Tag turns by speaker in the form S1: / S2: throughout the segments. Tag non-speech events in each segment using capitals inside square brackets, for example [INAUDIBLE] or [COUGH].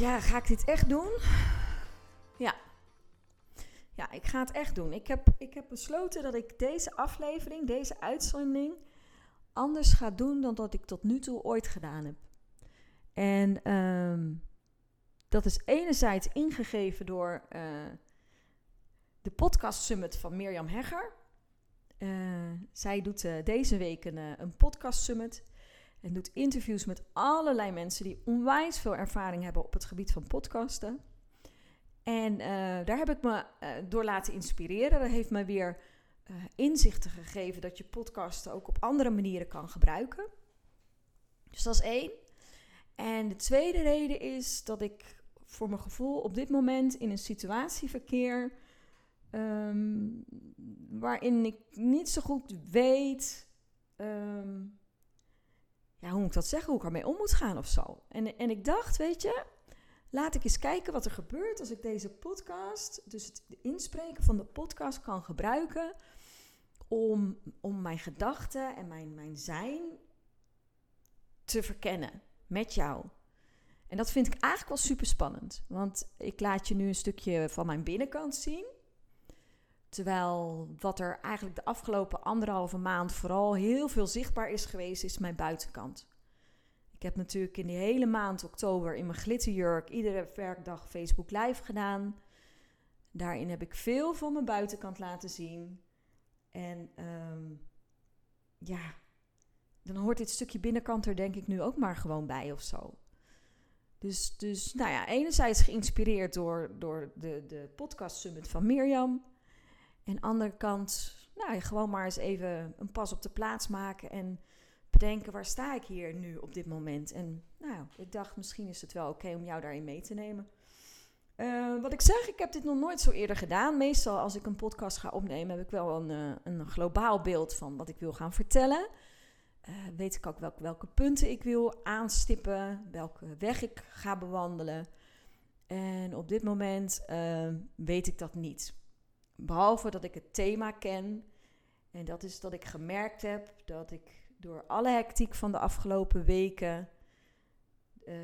S1: Ja, ga ik dit echt doen? Ja. Ja, ik ga het echt doen. Ik heb, ik heb besloten dat ik deze aflevering, deze uitzending, anders ga doen dan dat ik tot nu toe ooit gedaan heb. En ehm, dat is enerzijds ingegeven door uh, de podcast summit van Mirjam Hegger. Uh, zij doet uh, deze week een, een podcast summit. En doet interviews met allerlei mensen die onwijs veel ervaring hebben op het gebied van podcasten. En uh, daar heb ik me uh, door laten inspireren. Dat heeft me weer uh, inzichten gegeven dat je podcasten ook op andere manieren kan gebruiken. Dus dat is één. En de tweede reden is dat ik voor mijn gevoel op dit moment in een situatie verkeer. Um, waarin ik niet zo goed weet. Um, ja, hoe moet ik dat zeggen? Hoe ik ermee om moet gaan of zo. En, en ik dacht, weet je, laat ik eens kijken wat er gebeurt als ik deze podcast, dus het inspreken van de podcast, kan gebruiken om, om mijn gedachten en mijn, mijn zijn te verkennen met jou. En dat vind ik eigenlijk wel super spannend. Want ik laat je nu een stukje van mijn binnenkant zien. Terwijl wat er eigenlijk de afgelopen anderhalve maand vooral heel veel zichtbaar is geweest, is mijn buitenkant. Ik heb natuurlijk in die hele maand oktober in mijn glitterjurk iedere werkdag Facebook Live gedaan. Daarin heb ik veel van mijn buitenkant laten zien. En um, ja, dan hoort dit stukje binnenkant er denk ik nu ook maar gewoon bij of zo. Dus, dus nou ja, enerzijds geïnspireerd door, door de, de podcast summit van Mirjam. En andere kant, nou, gewoon maar eens even een pas op de plaats maken en bedenken waar sta ik hier nu op dit moment. En nou, ik dacht misschien is het wel oké om jou daarin mee te nemen. Uh, wat ik zeg, ik heb dit nog nooit zo eerder gedaan. Meestal als ik een podcast ga opnemen, heb ik wel een, uh, een globaal beeld van wat ik wil gaan vertellen. Uh, weet ik ook welk, welke punten ik wil aanstippen, welke weg ik ga bewandelen. En op dit moment weet ik dat niet. Behalve dat ik het thema ken. En dat is dat ik gemerkt heb dat ik door alle hectiek van de afgelopen weken. Uh,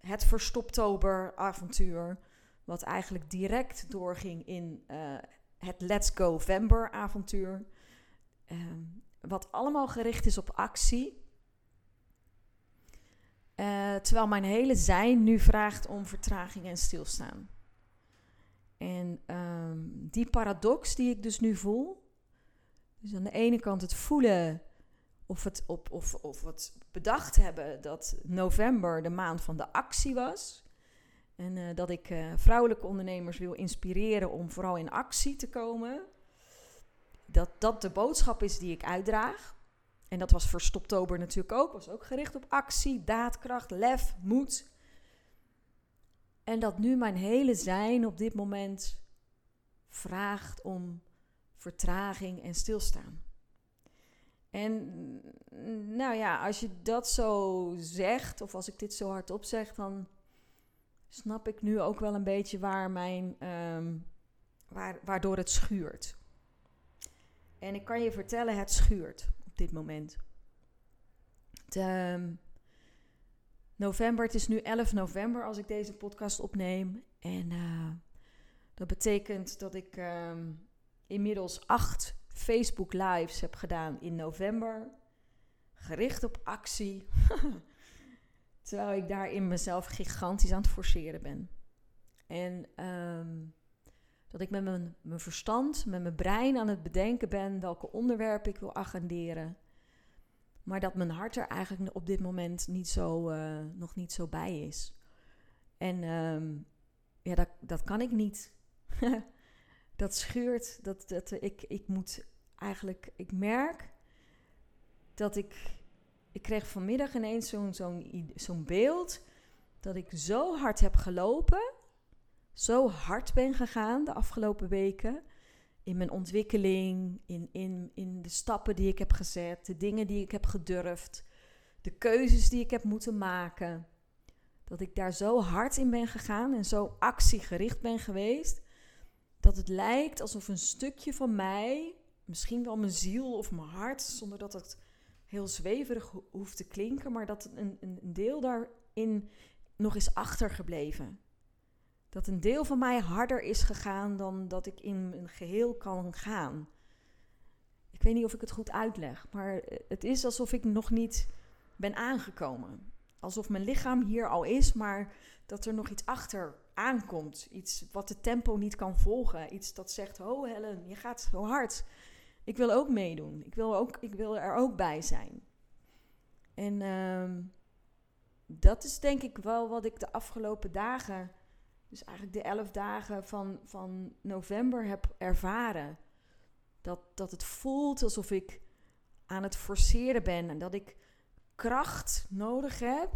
S1: het verstoptober avontuur. Wat eigenlijk direct doorging in uh, het Let's Go Vember avontuur. Uh, wat allemaal gericht is op actie. Uh, terwijl mijn hele zijn nu vraagt om vertraging en stilstaan. En um, die paradox die ik dus nu voel. Dus aan de ene kant het voelen of het, op, of, of het bedacht hebben dat november de maand van de actie was. En uh, dat ik uh, vrouwelijke ondernemers wil inspireren om vooral in actie te komen. Dat dat de boodschap is die ik uitdraag. En dat was voor Stoptober natuurlijk ook. Was ook gericht op actie, daadkracht, lef, moed. En dat nu mijn hele zijn op dit moment vraagt om vertraging en stilstaan. En nou ja, als je dat zo zegt, of als ik dit zo hardop zeg, dan snap ik nu ook wel een beetje waar mijn, um, waar, waardoor het schuurt. En ik kan je vertellen, het schuurt op dit moment. De, um, november, het is nu 11 november als ik deze podcast opneem. En uh, dat betekent dat ik um, inmiddels acht Facebook Lives heb gedaan in november. Gericht op actie. [LAUGHS] Terwijl ik daarin mezelf gigantisch aan het forceren ben. En um, dat ik met mijn, mijn verstand, met mijn brein aan het bedenken ben welke onderwerpen ik wil agenderen. Maar dat mijn hart er eigenlijk op dit moment niet zo, uh, nog niet zo bij is. En um, ja, dat, dat kan ik niet. [LAUGHS] dat scheurt. Dat, dat, ik, ik moet eigenlijk, ik merk dat ik ik kreeg vanmiddag ineens zo'n zo'n zo'n beeld dat ik zo hard heb gelopen, zo hard ben gegaan de afgelopen weken. In mijn ontwikkeling, in, in, in de stappen die ik heb gezet, de dingen die ik heb gedurfd, de keuzes die ik heb moeten maken. Dat ik daar zo hard in ben gegaan en zo actiegericht ben geweest. Dat het lijkt alsof een stukje van mij, misschien wel mijn ziel of mijn hart, zonder dat het heel zweverig hoeft te klinken, maar dat een, een deel daarin nog is achtergebleven. Dat een deel van mij harder is gegaan dan dat ik in een geheel kan gaan. Ik weet niet of ik het goed uitleg, maar het is alsof ik nog niet ben aangekomen. Alsof mijn lichaam hier al is, maar dat er nog iets achter aankomt. Iets wat de tempo niet kan volgen. Iets dat zegt: Oh Helen, je gaat zo hard. Ik wil ook meedoen. Ik wil, ook, ik wil er ook bij zijn. En ehm, dat is denk ik wel wat ik de afgelopen dagen, dus eigenlijk de elf dagen van, van november heb ervaren. Dat, dat het voelt alsof ik aan het forceren ben en dat ik kracht nodig heb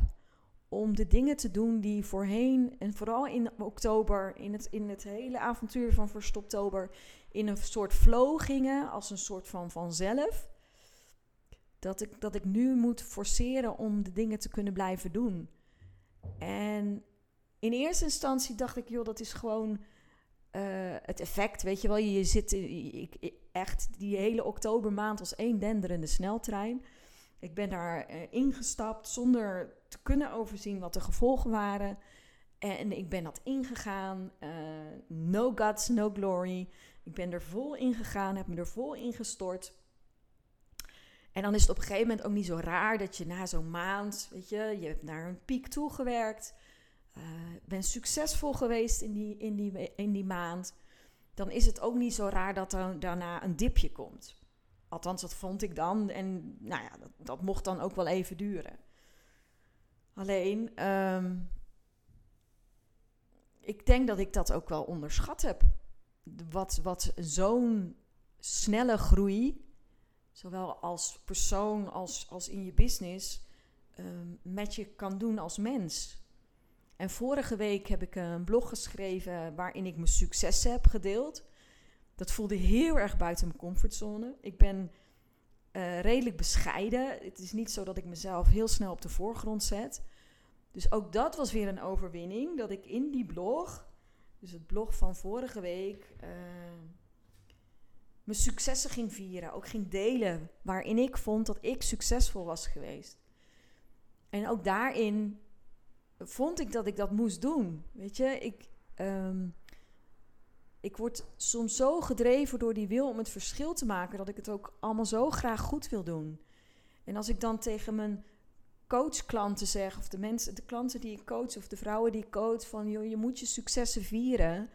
S1: om de dingen te doen die voorheen en vooral in oktober, in het, in het hele avontuur van Verstoptober, in een soort flow gingen, als een soort van vanzelf. Dat ik, dat ik nu moet forceren om de dingen te kunnen blijven doen. En in eerste instantie dacht ik, joh, dat is gewoon uh, het effect. Weet je wel, je zit ik, echt die hele oktobermaand als één denderende sneltrein. Ik ben daar uh, ingestapt zonder te kunnen overzien wat de gevolgen waren. En ik ben dat ingegaan. Uh, no guts, no glory. Ik ben er vol in gegaan, heb me er vol in gestort. En dan is het op een gegeven moment ook niet zo raar dat je na zo'n maand, weet je, je hebt naar een piek toegewerkt. Uh, ben succesvol geweest in die, in, die, in die maand. Dan is het ook niet zo raar dat er daarna een dipje komt. Althans, dat vond ik dan. En nou ja, dat, dat mocht dan ook wel even duren. Alleen, um, ik denk dat ik dat ook wel onderschat heb. Wat, wat zo'n snelle groei, zowel als persoon als, als in je business, um, met je kan doen als mens. En vorige week heb ik een blog geschreven waarin ik mijn successen heb gedeeld. Dat voelde heel erg buiten mijn comfortzone. Ik ben uh, redelijk bescheiden. Het is niet zo dat ik mezelf heel snel op de voorgrond zet. Dus ook dat was weer een overwinning. Dat ik in die blog, dus het blog van vorige week, uh, mijn successen ging vieren. Ook ging delen waarin ik vond dat ik succesvol was geweest. En ook daarin vond ik dat ik dat moest doen. Weet je, ik, um, ik word soms zo gedreven door die wil om het verschil te maken dat ik het ook allemaal zo graag goed wil doen. En als ik dan tegen mijn coachklanten zeg, of de mensen, de klanten die ik coach, of de vrouwen die ik coach, van joh, je moet je successen vieren,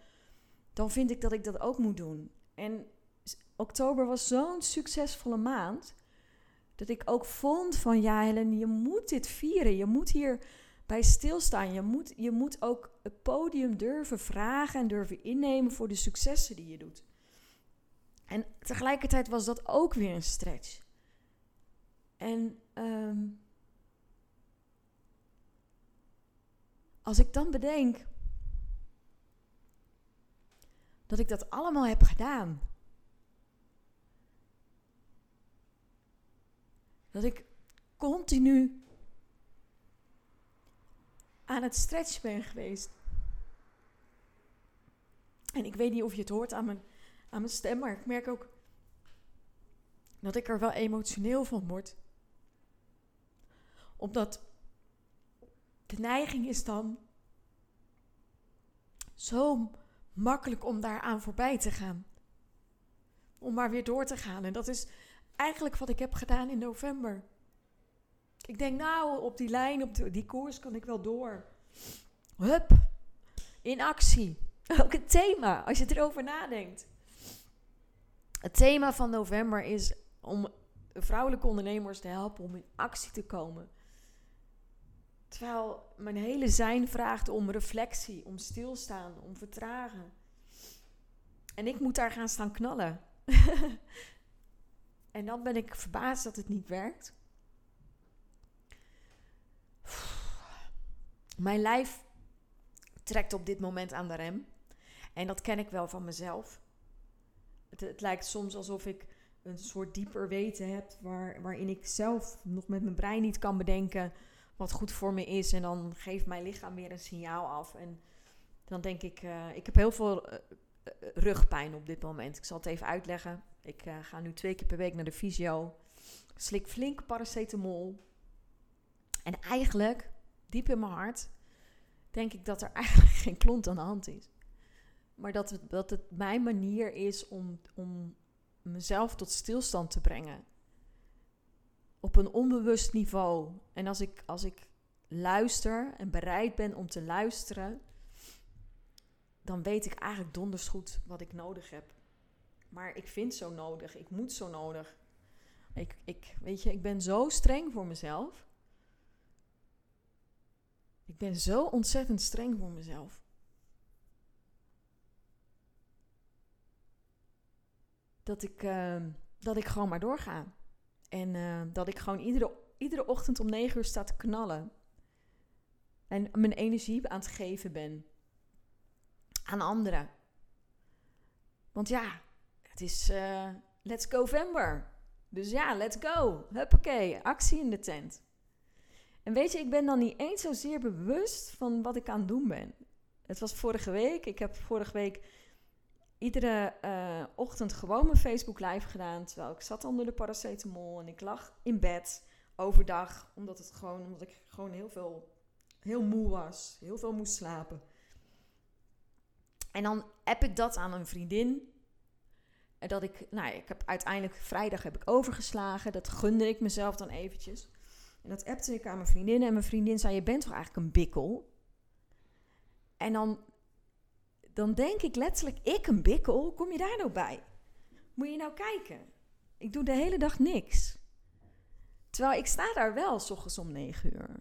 S1: dan vind ik dat ik dat ook moet doen. En oktober was zo'n succesvolle maand, dat ik ook vond van ja, Helen, je moet dit vieren. Je moet hier bij stilstaan. Je moet, je moet ook het podium durven vragen en durven innemen voor de successen die je doet. En tegelijkertijd was dat ook weer een stretch. En um, als ik dan bedenk dat ik dat allemaal heb gedaan. Dat ik continu aan het stretchen ben geweest. En ik weet niet of je het hoort aan mijn, aan mijn stem, maar ik merk ook dat ik er wel emotioneel van word. Omdat de neiging is dan zo makkelijk om daaraan voorbij te gaan. Om maar weer door te gaan. En dat is eigenlijk wat ik heb gedaan in november. Ik denk, nou, op die lijn, op die koers kan ik wel door. Hup, in actie. [LAUGHS] Ook het thema, als je erover nadenkt. Het thema van november is om vrouwelijke ondernemers te helpen om in actie te komen. Terwijl mijn hele zijn vraagt om reflectie, om stilstaan, om vertragen. En ik moet daar gaan staan knallen. [LAUGHS] en dan ben ik verbaasd dat het niet werkt. Mijn lijf trekt op dit moment aan de rem. En dat ken ik wel van mezelf. Het, het lijkt soms alsof ik een soort dieper weten heb, waar, waarin ik zelf nog met mijn brein niet kan bedenken wat goed voor me is. En dan geeft mijn lichaam weer een signaal af. En dan denk ik, uh, ik heb heel veel uh, rugpijn op dit moment. Ik zal het even uitleggen. Ik ga nu twee keer per week naar de fysio. Slik flink paracetamol. En eigenlijk, diep in mijn hart, denk ik dat er [LAUGHS] eigenlijk geen klont aan de hand is. Maar dat het, dat het mijn manier is om, om mezelf tot stilstand te brengen. Op een onbewust niveau. En als ik, als ik luister en bereid ben om te luisteren, dan weet ik eigenlijk donders goed wat ik nodig heb. Maar ik vind zo nodig, ik moet zo nodig. Ik, ik, weet je, ik ben zo streng voor mezelf. Ik ben zo ontzettend streng voor mezelf. Dat ik, uh, dat ik gewoon maar doorga. En uh, dat ik gewoon iedere, iedere ochtend om negen uur sta te knallen. En mijn energie aan het geven ben. Aan anderen. Want ja, het is uh, Let's Go November. Dus ja, let's go. Huppakee, actie in de tent. En weet je, ik ben dan niet eens zozeer bewust van wat ik aan het doen ben. Het was vorige week. Ik heb vorige week iedere uh, ochtend gewoon mijn Facebook live gedaan. Terwijl ik zat onder de paracetamol en ik lag in bed overdag. Omdat, het gewoon, omdat ik gewoon heel veel, heel moe was. Heel veel moest slapen. En dan heb ik dat aan een vriendin. En dat ik, nou, ik heb uiteindelijk vrijdag heb ik overgeslagen. Dat gunde ik mezelf dan eventjes. En dat appte ik aan mijn vriendin. En mijn vriendin zei: Je bent toch eigenlijk een bikkel? En dan, dan denk ik letterlijk: Ik een bikkel? Kom je daar nou bij? Moet je nou kijken? Ik doe de hele dag niks. Terwijl ik sta daar wel, s ochtends om negen uur.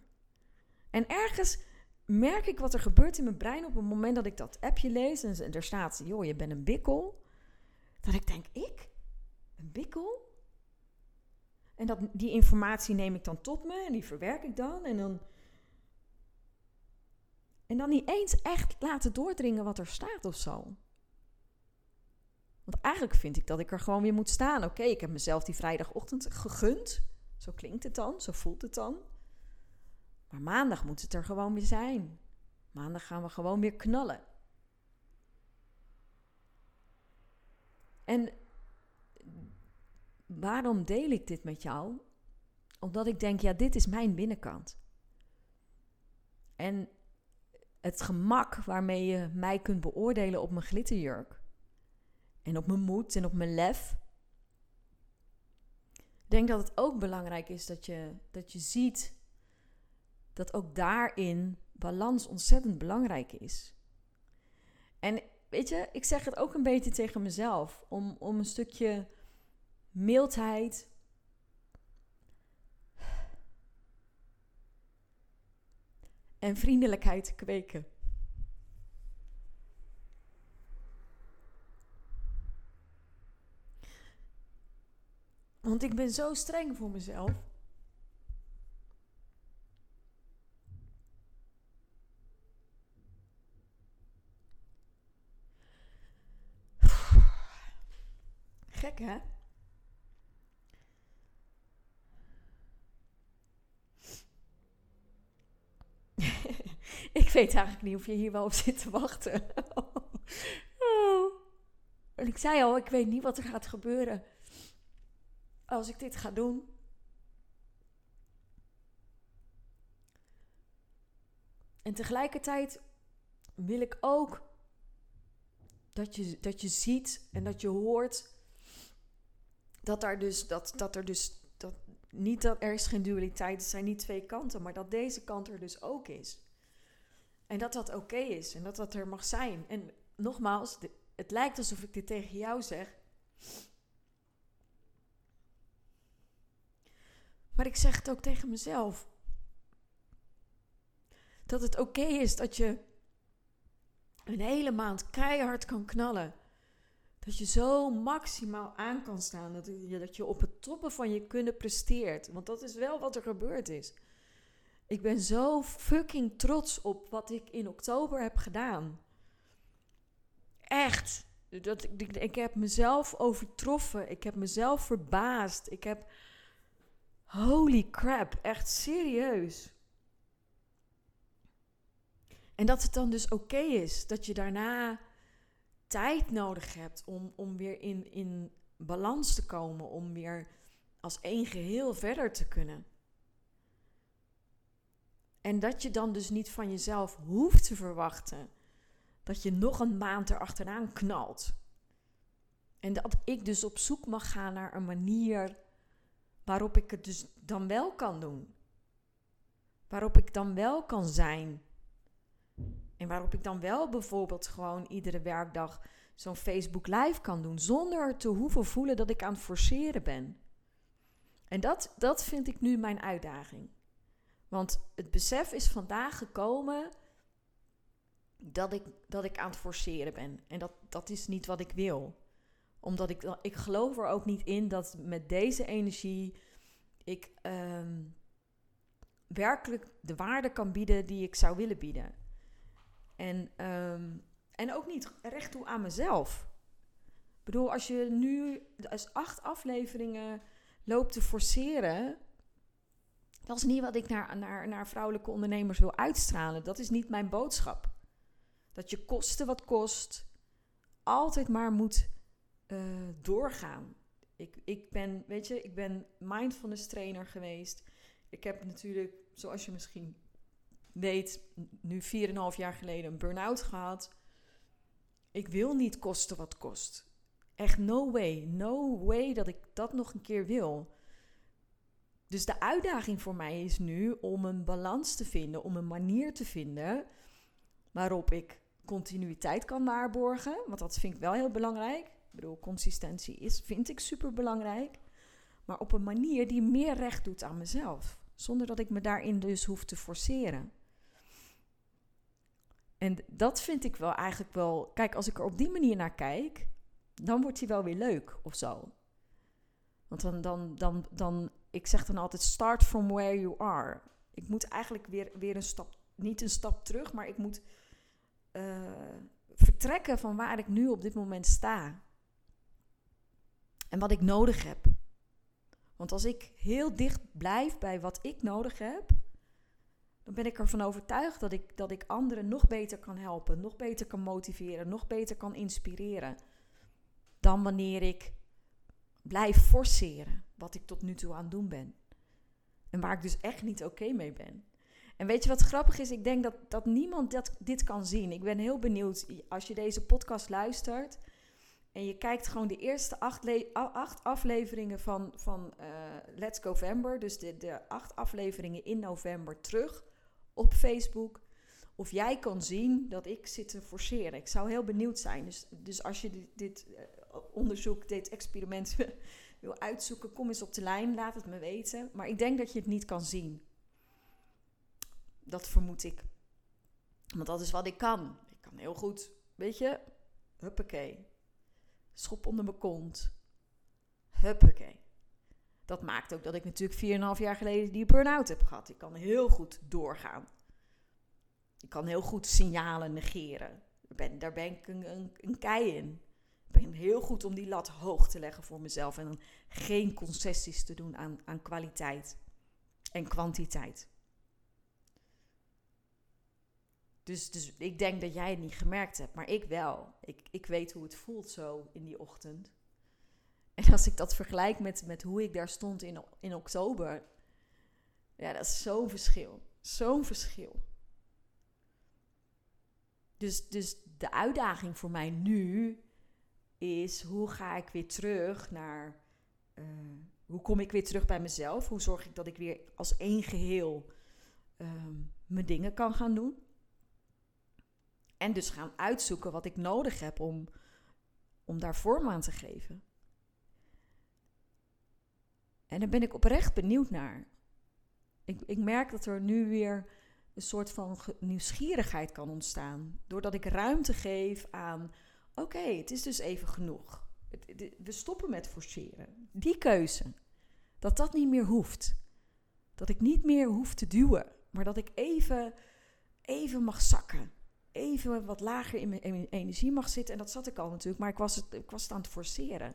S1: En ergens merk ik wat er gebeurt in mijn brein op het moment dat ik dat appje lees. En er staat: Joh, je bent een bikkel. Dat ik denk: Ik? Een bikkel? En dat, die informatie neem ik dan tot me en die verwerk ik dan. En dan, en dan niet eens echt laten doordringen wat er staat of zo. Want eigenlijk vind ik dat ik er gewoon weer moet staan. Oké, ik heb mezelf die vrijdagochtend gegund. Zo klinkt het dan, zo voelt het dan. Maar maandag moet het er gewoon weer zijn. Maandag gaan we gewoon weer knallen. En waarom deel ik dit met jou? Omdat ik denk, ja, dit is mijn binnenkant. En het gemak waarmee je mij kunt beoordelen op mijn glitterjurk. En op mijn moed en op mijn lef. Ik denk dat het ook belangrijk is dat je, dat je ziet dat ook daarin balans ontzettend belangrijk is. En weet je, ik zeg het ook een beetje tegen mezelf. Om, om een stukje mildheid. En vriendelijkheid kweken. Want ik ben zo streng voor mezelf. Gek hè? Ik weet eigenlijk niet of je hier wel op zit te wachten. [LAUGHS] oh. En ik zei al, ik weet niet wat er gaat gebeuren als ik dit ga doen. En tegelijkertijd wil ik ook dat je, dat je ziet en dat je hoort dat, daar dus, dat, dat er dus dat, niet dat er is geen dualiteit, het zijn niet twee kanten, maar dat deze kant er dus ook is. En dat dat oké is en dat dat er mag zijn. En nogmaals, het lijkt alsof ik dit tegen jou zeg. Maar ik zeg het ook tegen mezelf. Dat het oké is dat je een hele maand keihard kan knallen. Dat je zo maximaal aan kan staan. Dat je, dat je op het toppen van je kunnen presteert. Want dat is wel wat er gebeurd is. Ik ben zo fucking trots op wat ik in oktober heb gedaan. Echt. Dat, ik, ik heb mezelf overtroffen. Ik heb mezelf verbaasd. Ik heb. Holy crap, echt serieus. En dat het dan dus oké is dat je daarna tijd nodig hebt om, om weer in, in balans te komen, om weer als één geheel verder te kunnen. En dat je dan dus niet van jezelf hoeft te verwachten dat je nog een maand erachteraan knalt. En dat ik dus op zoek mag gaan naar een manier waarop ik het dus dan wel kan doen. Waarop ik dan wel kan zijn. En waarop ik dan wel bijvoorbeeld gewoon iedere werkdag zo'n Facebook Live kan doen. Zonder te hoeven voelen dat ik aan het forceren ben. En dat, dat vind ik nu mijn uitdaging. Want het besef is vandaag gekomen dat ik, dat ik aan het forceren ben. En dat, dat is niet wat ik wil. Omdat ik, ik geloof er ook niet in dat met deze energie ik ehm, werkelijk de waarde kan bieden die ik zou willen bieden. En, ehm, en ook niet recht toe aan mezelf. Ik bedoel, als je nu als acht afleveringen loopt te forceren. Dat is niet wat ik naar, naar, naar vrouwelijke ondernemers wil uitstralen. Dat is niet mijn boodschap. Dat je kosten wat kost, altijd maar moet uh, doorgaan. Ik, ik ben, weet je, ik ben mindfulness trainer geweest. Ik heb natuurlijk, zoals je misschien weet, nu 4,5 jaar geleden een burn-out gehad. Ik wil niet kosten wat kost. Echt no way, no way dat ik dat nog een keer wil. Dus de uitdaging voor mij is nu om een balans te vinden, om een manier te vinden waarop ik continuïteit kan waarborgen. Want dat vind ik wel heel belangrijk. Ik bedoel, consistentie is, vind ik super belangrijk. Maar op een manier die meer recht doet aan mezelf. Zonder dat ik me daarin dus hoef te forceren. En dat vind ik wel eigenlijk wel. Kijk, als ik er op die manier naar kijk, dan wordt hij wel weer leuk of zo. Want dan, dan, dan, dan, ik zeg dan altijd: start from where you are. Ik moet eigenlijk weer, weer een stap, niet een stap terug, maar ik moet uh, vertrekken van waar ik nu op dit moment sta. En wat ik nodig heb. Want als ik heel dicht blijf bij wat ik nodig heb, dan ben ik ervan overtuigd dat ik, dat ik anderen nog beter kan helpen, nog beter kan motiveren, nog beter kan inspireren. Dan wanneer ik blijf forceren wat ik tot nu toe aan het doen ben. En waar ik dus echt niet oké mee ben. En weet je wat grappig is? Ik denk dat, dat niemand dat, dit kan zien. Ik ben heel benieuwd als je deze podcast luistert. En je kijkt gewoon de eerste acht, acht afleveringen van, van uh, Let's November. Dus de, de acht afleveringen in november terug op Facebook. Of jij kan zien dat ik zit te forceren. Ik zou heel benieuwd zijn. Dus, dus als je dit, uh, onderzoek, dit experiment [LAUGHS] wil uitzoeken, kom eens op de lijn. Laat het me weten. Maar ik denk dat je het niet kan zien. Dat vermoed ik. Want dat is wat ik kan. Ik kan heel goed, weet je, huppakee. Schop onder mijn kont. Huppakee. Dat maakt ook dat ik natuurlijk 4,5 jaar geleden die burn-out heb gehad. Ik kan heel goed doorgaan. Ik kan heel goed signalen negeren. Ben, daar ben ik een, een, een kei in. Ben heel goed om die lat hoog te leggen voor mezelf en dan geen concessies te doen aan, aan kwaliteit en kwantiteit. Dus, dus ik denk dat jij het niet gemerkt hebt, maar ik wel. Ik, ik weet hoe het voelt zo in die ochtend. En als ik dat vergelijk met, met hoe ik daar stond in, in oktober, ja, dat is zo'n verschil. Zo'n verschil. Dus, dus de uitdaging voor mij nu is hoe ga ik weer terug naar. Uh, hoe kom ik weer terug bij mezelf? Hoe zorg ik dat ik weer als één geheel um, mijn dingen kan gaan doen? En dus gaan uitzoeken wat ik nodig heb om, om daar vorm aan te geven. En daar ben ik oprecht benieuwd naar. Ik, ik merk dat er nu weer een soort van nieuwsgierigheid kan ontstaan. Doordat ik ruimte geef aan: oké, het is dus even genoeg. We stoppen met forceren. Die keuze. Dat dat niet meer hoeft. Dat ik niet meer hoef te duwen. maar dat ik even, even mag zakken. Even wat lager in mijn energie mag zitten. En dat zat ik al natuurlijk, maar ik was het, ik was het aan het forceren.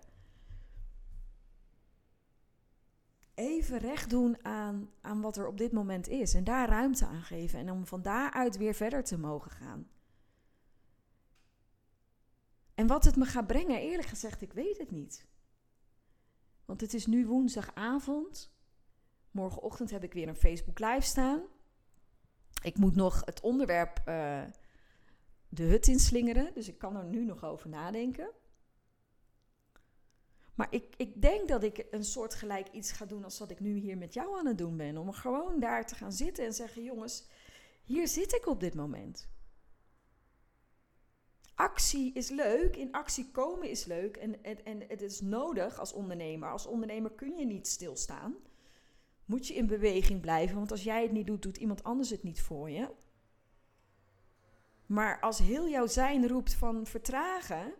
S1: Even recht doen aan, aan wat er op dit moment is. En daar ruimte aan geven. En om van daaruit weer verder te mogen gaan. En wat het me gaat brengen, eerlijk gezegd, ik weet het niet. Want het is nu woensdagavond. Morgenochtend heb ik weer een Facebook Live staan. Ik moet nog het onderwerp uh, de hut inslingeren. Dus ik kan er nu nog over nadenken. Maar ik, ik denk dat ik een soort gelijk iets ga doen als wat ik nu hier met jou aan het doen ben. Om gewoon daar te gaan zitten en zeggen: jongens, hier zit ik op dit moment. Actie is leuk, in actie komen is leuk en, en, het is nodig als ondernemer. Als ondernemer kun je niet stilstaan. Moet je in beweging blijven, want als jij het niet doet, doet iemand anders het niet voor je. Maar als heel jouw zijn roept van vertragen,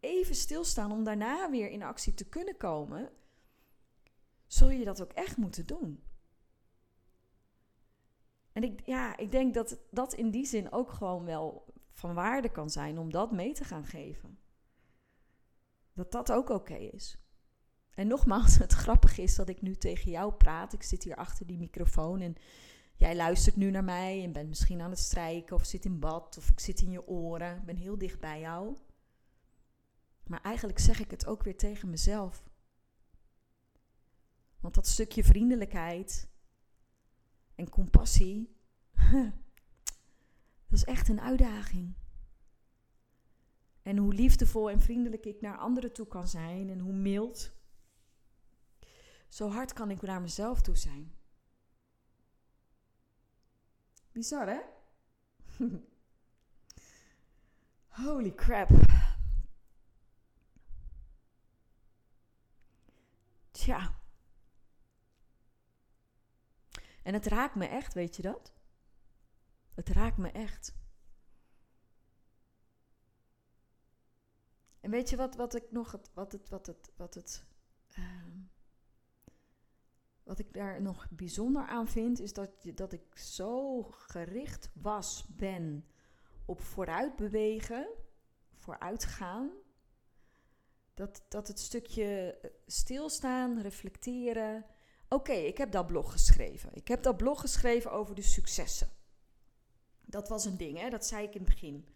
S1: even stilstaan om daarna weer in actie te kunnen komen, zul je dat ook echt moeten doen. En ik, ja, ik denk dat dat in die zin ook gewoon wel van waarde kan zijn om dat mee te gaan geven. Dat dat ook oké is. En nogmaals, het grappige is dat ik nu tegen jou praat. Ik zit hier achter die microfoon en jij luistert nu naar mij en bent misschien aan het strijken of zit in bad of ik zit in je oren. Ik ben heel dicht bij jou. Maar eigenlijk zeg ik het ook weer tegen mezelf. Want dat stukje vriendelijkheid en compassie, [LAUGHS] dat is echt een uitdaging. En hoe liefdevol en vriendelijk ik naar anderen toe kan zijn en hoe mild, zo hard kan ik naar mezelf toe zijn. Bizar, hè? [LAUGHS] Holy crap. Tja. En het raakt me echt, weet je dat? Het raakt me echt. En weet je wat, wat ik nog, wat het, wat het, wat het, uh, wat ik daar nog bijzonder aan vind, is dat, dat ik zo gericht was, ben op vooruit bewegen, vooruit gaan. Dat, dat het stukje eh, stilstaan, reflecteren. Oké, ik heb dat blog geschreven. Ik heb dat blog geschreven over de successen. Dat was een ding, hè? dat zei ik in het begin.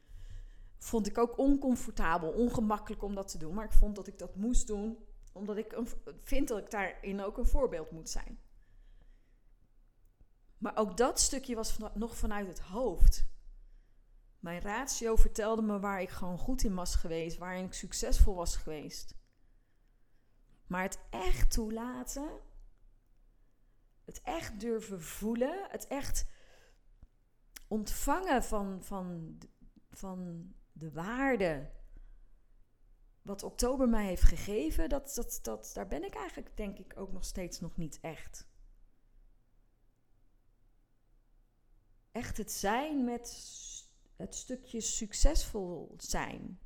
S1: Vond ik ook oncomfortabel, ongemakkelijk om dat te doen. Maar ik vond dat ik dat moest doen, omdat ik vind dat ik daarin ook een voorbeeld moet zijn. Maar ook dat stukje was nog vanuit het hoofd. Mijn ratio vertelde me waar ik gewoon goed in was geweest, waarin ik succesvol was geweest. Maar het echt toelaten, het echt durven voelen, het echt ontvangen van, van, van de waarde wat oktober mij heeft gegeven, dat, dat, dat, daar ben ik eigenlijk denk ik ook nog steeds nog niet echt. Echt het zijn met het stukje succesvol zijn.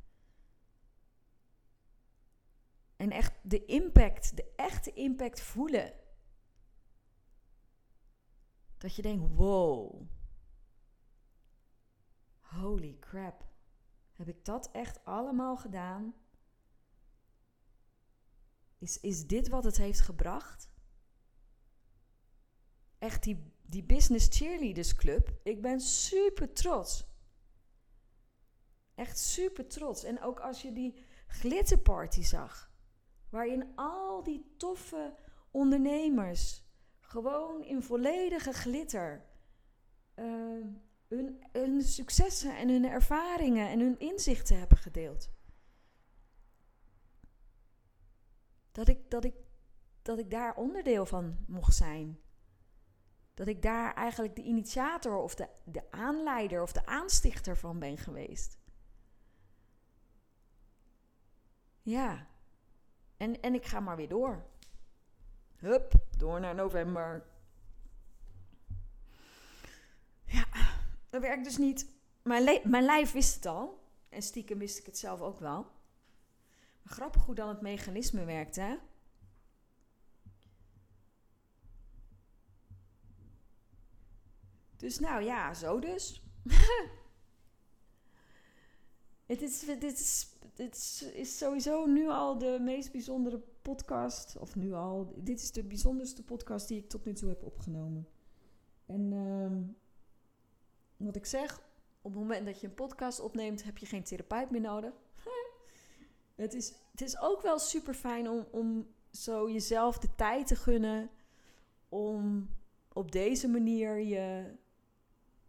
S1: En echt de impact, de echte impact voelen. Dat je denkt, wow, holy crap, heb ik dat echt allemaal gedaan? Is, is dit wat het heeft gebracht? Echt die, die Business Cheerleaders Club. Ik ben super trots. Echt super trots. En ook als je die glitterparty zag. Waarin al die toffe ondernemers gewoon in volledige glitter uh, hun, hun successen en hun ervaringen en hun inzichten hebben gedeeld. Dat ik, dat ik, dat ik daar onderdeel van mocht zijn. Dat ik daar eigenlijk de initiator of de, de aanleider of de aanstichter van ben geweest. Ja. En, en ik ga maar weer door. Hup, door naar november. Ja, dat werkt dus niet. Mijn, mijn lijf wist het al. En stiekem wist ik het zelf ook wel. Maar grappig hoe dan het mechanisme werkt, hè? Dus nou ja, zo dus. [LAUGHS] Het is, dit, is, dit is, sowieso nu al de meest bijzondere podcast. Of nu al. Dit is de bijzonderste podcast die ik tot nu toe heb opgenomen. En ehm, wat ik zeg, op het moment dat je een podcast opneemt, heb je geen therapeut meer nodig. [LAUGHS] het, is, het is ook wel super fijn om, om zo jezelf de tijd te gunnen om op deze manier je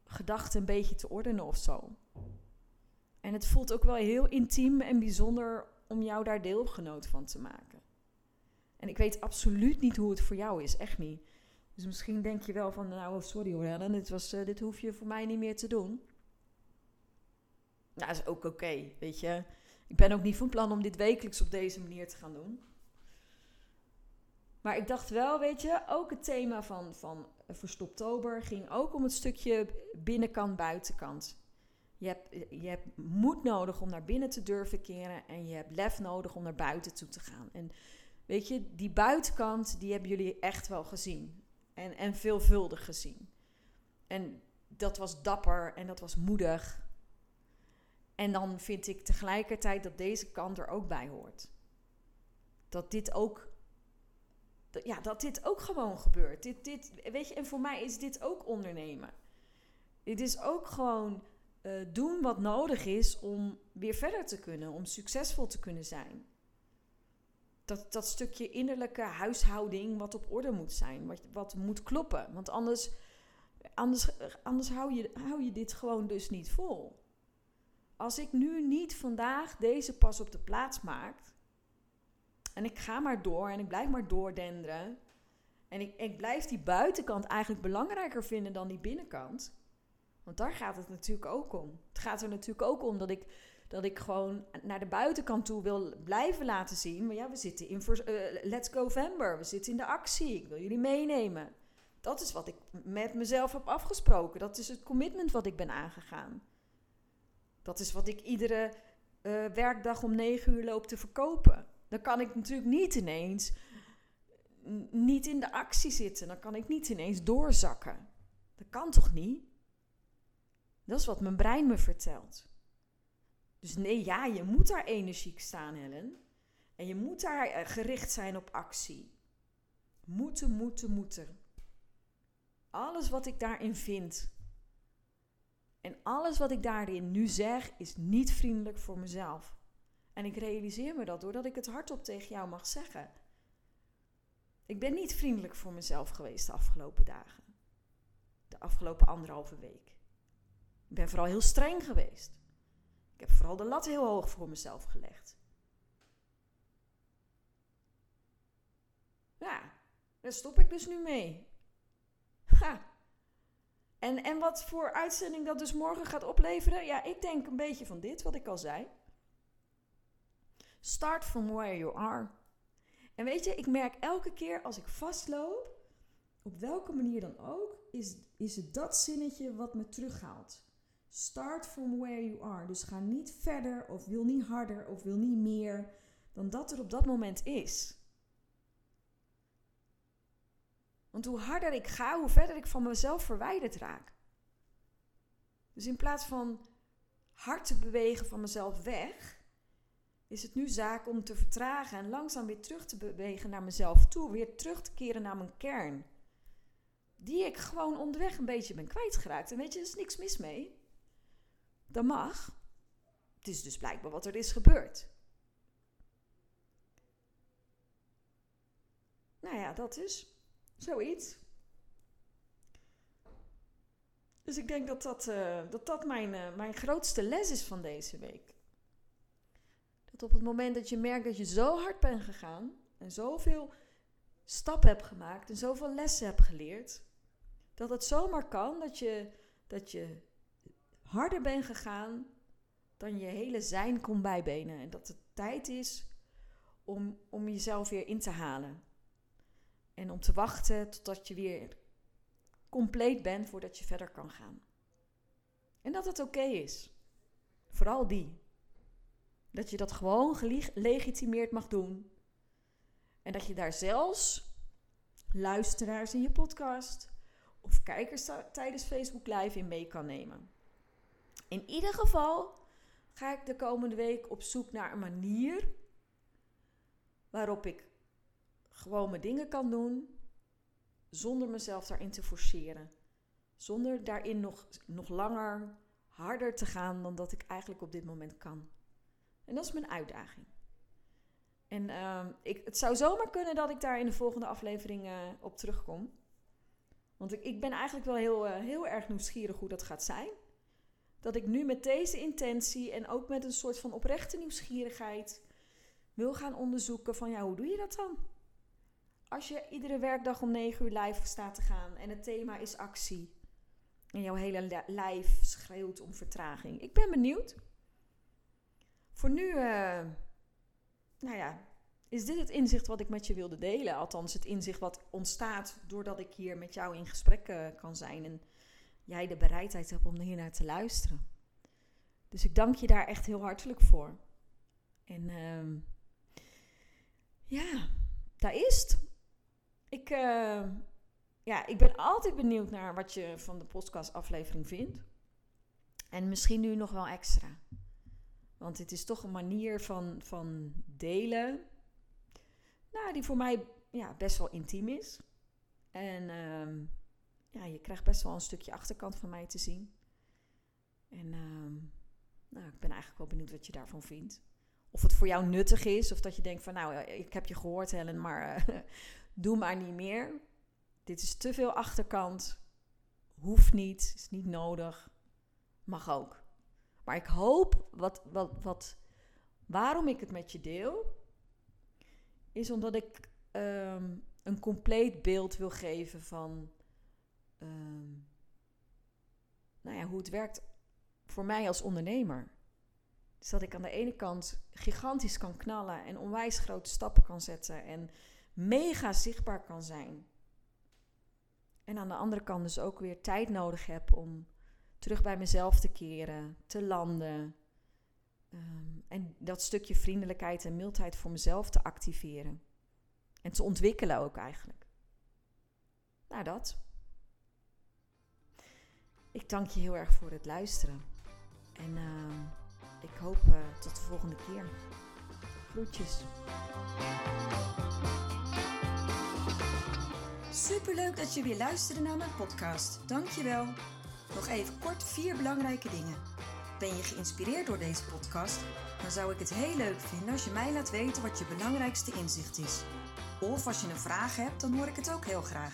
S1: gedachten een beetje te ordenen of zo. En het voelt ook wel heel intiem en bijzonder om jou daar deelgenoot van te maken. En ik weet absoluut niet hoe het voor jou is, echt niet. Dus misschien denk je wel van, nou sorry hoor Helen, dit, was, uh, dit hoef je voor mij niet meer te doen. Nou, dat is ook oké, weet je. Ik ben ook niet van plan om dit wekelijks op deze manier te gaan doen. Maar ik dacht wel, weet je, ook het thema van, van Verstoptober ging ook om het stukje binnenkant, buitenkant. Je hebt, je hebt moed nodig om naar binnen te durven keren en je hebt lef nodig om naar buiten toe te gaan. En weet je, die buitenkant, die hebben jullie echt wel gezien. En, en veelvuldig gezien. En dat was dapper en dat was moedig. En dan vind ik tegelijkertijd dat deze kant er ook bij hoort. Dat dit ook ja, dat dit ook gewoon gebeurt. Dit, dit, weet je, en voor mij is dit ook ondernemen. Dit is ook gewoon uh, doen wat nodig is om weer verder te kunnen, om succesvol te kunnen zijn. Dat, dat stukje innerlijke huishouding wat op orde moet zijn, wat, wat moet kloppen. Want anders, anders, anders hou, je, hou je dit gewoon dus niet vol. Als ik nu niet vandaag deze pas op de plaats maak, en ik ga maar door en ik blijf maar doordenderen. En ik, ik blijf die buitenkant eigenlijk belangrijker vinden dan die binnenkant. Want daar gaat het natuurlijk ook om. Het gaat er natuurlijk ook om dat ik, dat ik gewoon naar de buitenkant toe wil blijven laten zien. Maar ja, we zitten in uh, Let's Go November. We zitten in de actie. Ik wil jullie meenemen. Dat is wat ik met mezelf heb afgesproken. Dat is het commitment wat ik ben aangegaan. Dat is wat ik iedere uh, werkdag om negen uur loop te verkopen. Dan kan ik natuurlijk niet ineens niet in de actie zitten. Dan kan ik niet ineens doorzakken. Dat kan toch niet? Dat is wat mijn brein me vertelt. Dus nee, ja, je moet daar energiek staan, Helen. En je moet daar eh, gericht zijn op actie. Moeten, moeten, moeten. Alles wat ik daarin vind. En alles wat ik daarin nu zeg, is niet vriendelijk voor mezelf. En ik realiseer me dat doordat ik het hardop tegen jou mag zeggen. Ik ben niet vriendelijk voor mezelf geweest de afgelopen dagen. De afgelopen anderhalve week. Ik ben vooral heel streng geweest. Ik heb vooral de lat heel hoog voor mezelf gelegd. Ja, daar stop ik dus nu mee. Ha. En, en wat voor uitzending dat dus morgen gaat opleveren? Ja, ik denk een beetje van dit, wat ik al zei. Start from where you are. En weet je, ik merk elke keer als ik vastloop, op welke manier dan ook, is, is het dat zinnetje wat me terughaalt. Start from where you are. Dus ga niet verder of wil niet harder of wil niet meer dan dat er op dat moment is. Want hoe harder ik ga, hoe verder ik van mezelf verwijderd raak. Dus in plaats van hard te bewegen van mezelf weg, is het nu zaak om te vertragen en langzaam weer terug te bewegen naar mezelf toe. Weer terug te keren naar mijn kern. Die ik gewoon onderweg een beetje ben kwijtgeraakt. En weet je, er is niks mis mee. Dat mag. Het is dus blijkbaar wat er is gebeurd. Nou ja, dat is zoiets. Dus ik denk dat dat, uh, dat, dat mijn, uh, mijn grootste les is van deze week op het moment dat je merkt dat je zo hard bent gegaan en zoveel stappen hebt gemaakt en zoveel lessen hebt geleerd, dat het zomaar kan dat je, dat je harder bent gegaan dan je hele zijn kon bijbenen. En dat het tijd is om, om jezelf weer in te halen. En om te wachten totdat je weer compleet bent voordat je verder kan gaan. En dat het oké is. Vooral die. Dat je dat gewoon gelegitimeerd mag doen. En dat je daar zelfs luisteraars in je podcast of kijkers tijdens Facebook Live in mee kan nemen. In ieder geval ga ik de komende week op zoek naar een manier waarop ik gewoon mijn dingen kan doen zonder mezelf daarin te forceren. Zonder daarin nog, nog langer harder te gaan dan dat ik eigenlijk op dit moment kan. En dat is mijn uitdaging. En uh, ik, het zou zomaar kunnen dat ik daar in de volgende aflevering uh, op terugkom. Want ik, ik ben eigenlijk wel heel, uh, heel erg nieuwsgierig hoe dat gaat zijn. Dat ik nu met deze intentie en ook met een soort van oprechte nieuwsgierigheid wil gaan onderzoeken van ja, hoe doe je dat dan? Als je iedere werkdag om 9 uur live staat te gaan en het thema is actie. En jouw hele lijf schreeuwt om vertraging. Ik ben benieuwd. Voor nu, uh, nou ja, is dit het inzicht wat ik met je wilde delen. Althans, het inzicht wat ontstaat doordat ik hier met jou in gesprek uh, kan zijn. En jij de bereidheid hebt om hier naar te luisteren. Dus ik dank je daar echt heel hartelijk voor. En uh, ja, daar is het. Ik, uh, ja, ik ben altijd benieuwd naar wat je van de podcastaflevering vindt. En misschien nu nog wel extra. Want het is toch een manier van, van delen. Nou, die voor mij ja, best wel intiem is. En uh, ja, je krijgt best wel een stukje achterkant van mij te zien. En uh, nou, ik ben eigenlijk wel benieuwd wat je daarvan vindt. Of het voor jou nuttig is, of dat je denkt van nou, ik heb je gehoord Helen, maar uh, [LAUGHS] doe maar niet meer. Dit is te veel achterkant. Hoeft niet, is niet nodig. Mag ook. Maar ik hoop, wat, wat, wat, waarom ik het met je deel, is omdat ik um, een compleet beeld wil geven van um, nou ja, hoe het werkt voor mij als ondernemer. Dus dat ik aan de ene kant gigantisch kan knallen en onwijs grote stappen kan zetten en mega zichtbaar kan zijn. En aan de andere kant dus ook weer tijd nodig heb om terug bij mezelf te keren, te landen. Um, en dat stukje vriendelijkheid en mildheid voor mezelf te activeren. En te ontwikkelen ook eigenlijk. Nou, dat. Ik dank je heel erg voor het luisteren. En uh, ik hoop uh, tot de volgende keer. Groetjes.
S2: Superleuk dat je weer luisterde naar mijn podcast. Dankjewel. Nog even kort vier belangrijke dingen. Ben je geïnspireerd door deze podcast? Dan zou ik het heel leuk vinden als je mij laat weten wat je belangrijkste inzicht is. Of als je een vraag hebt, dan hoor ik het ook heel graag.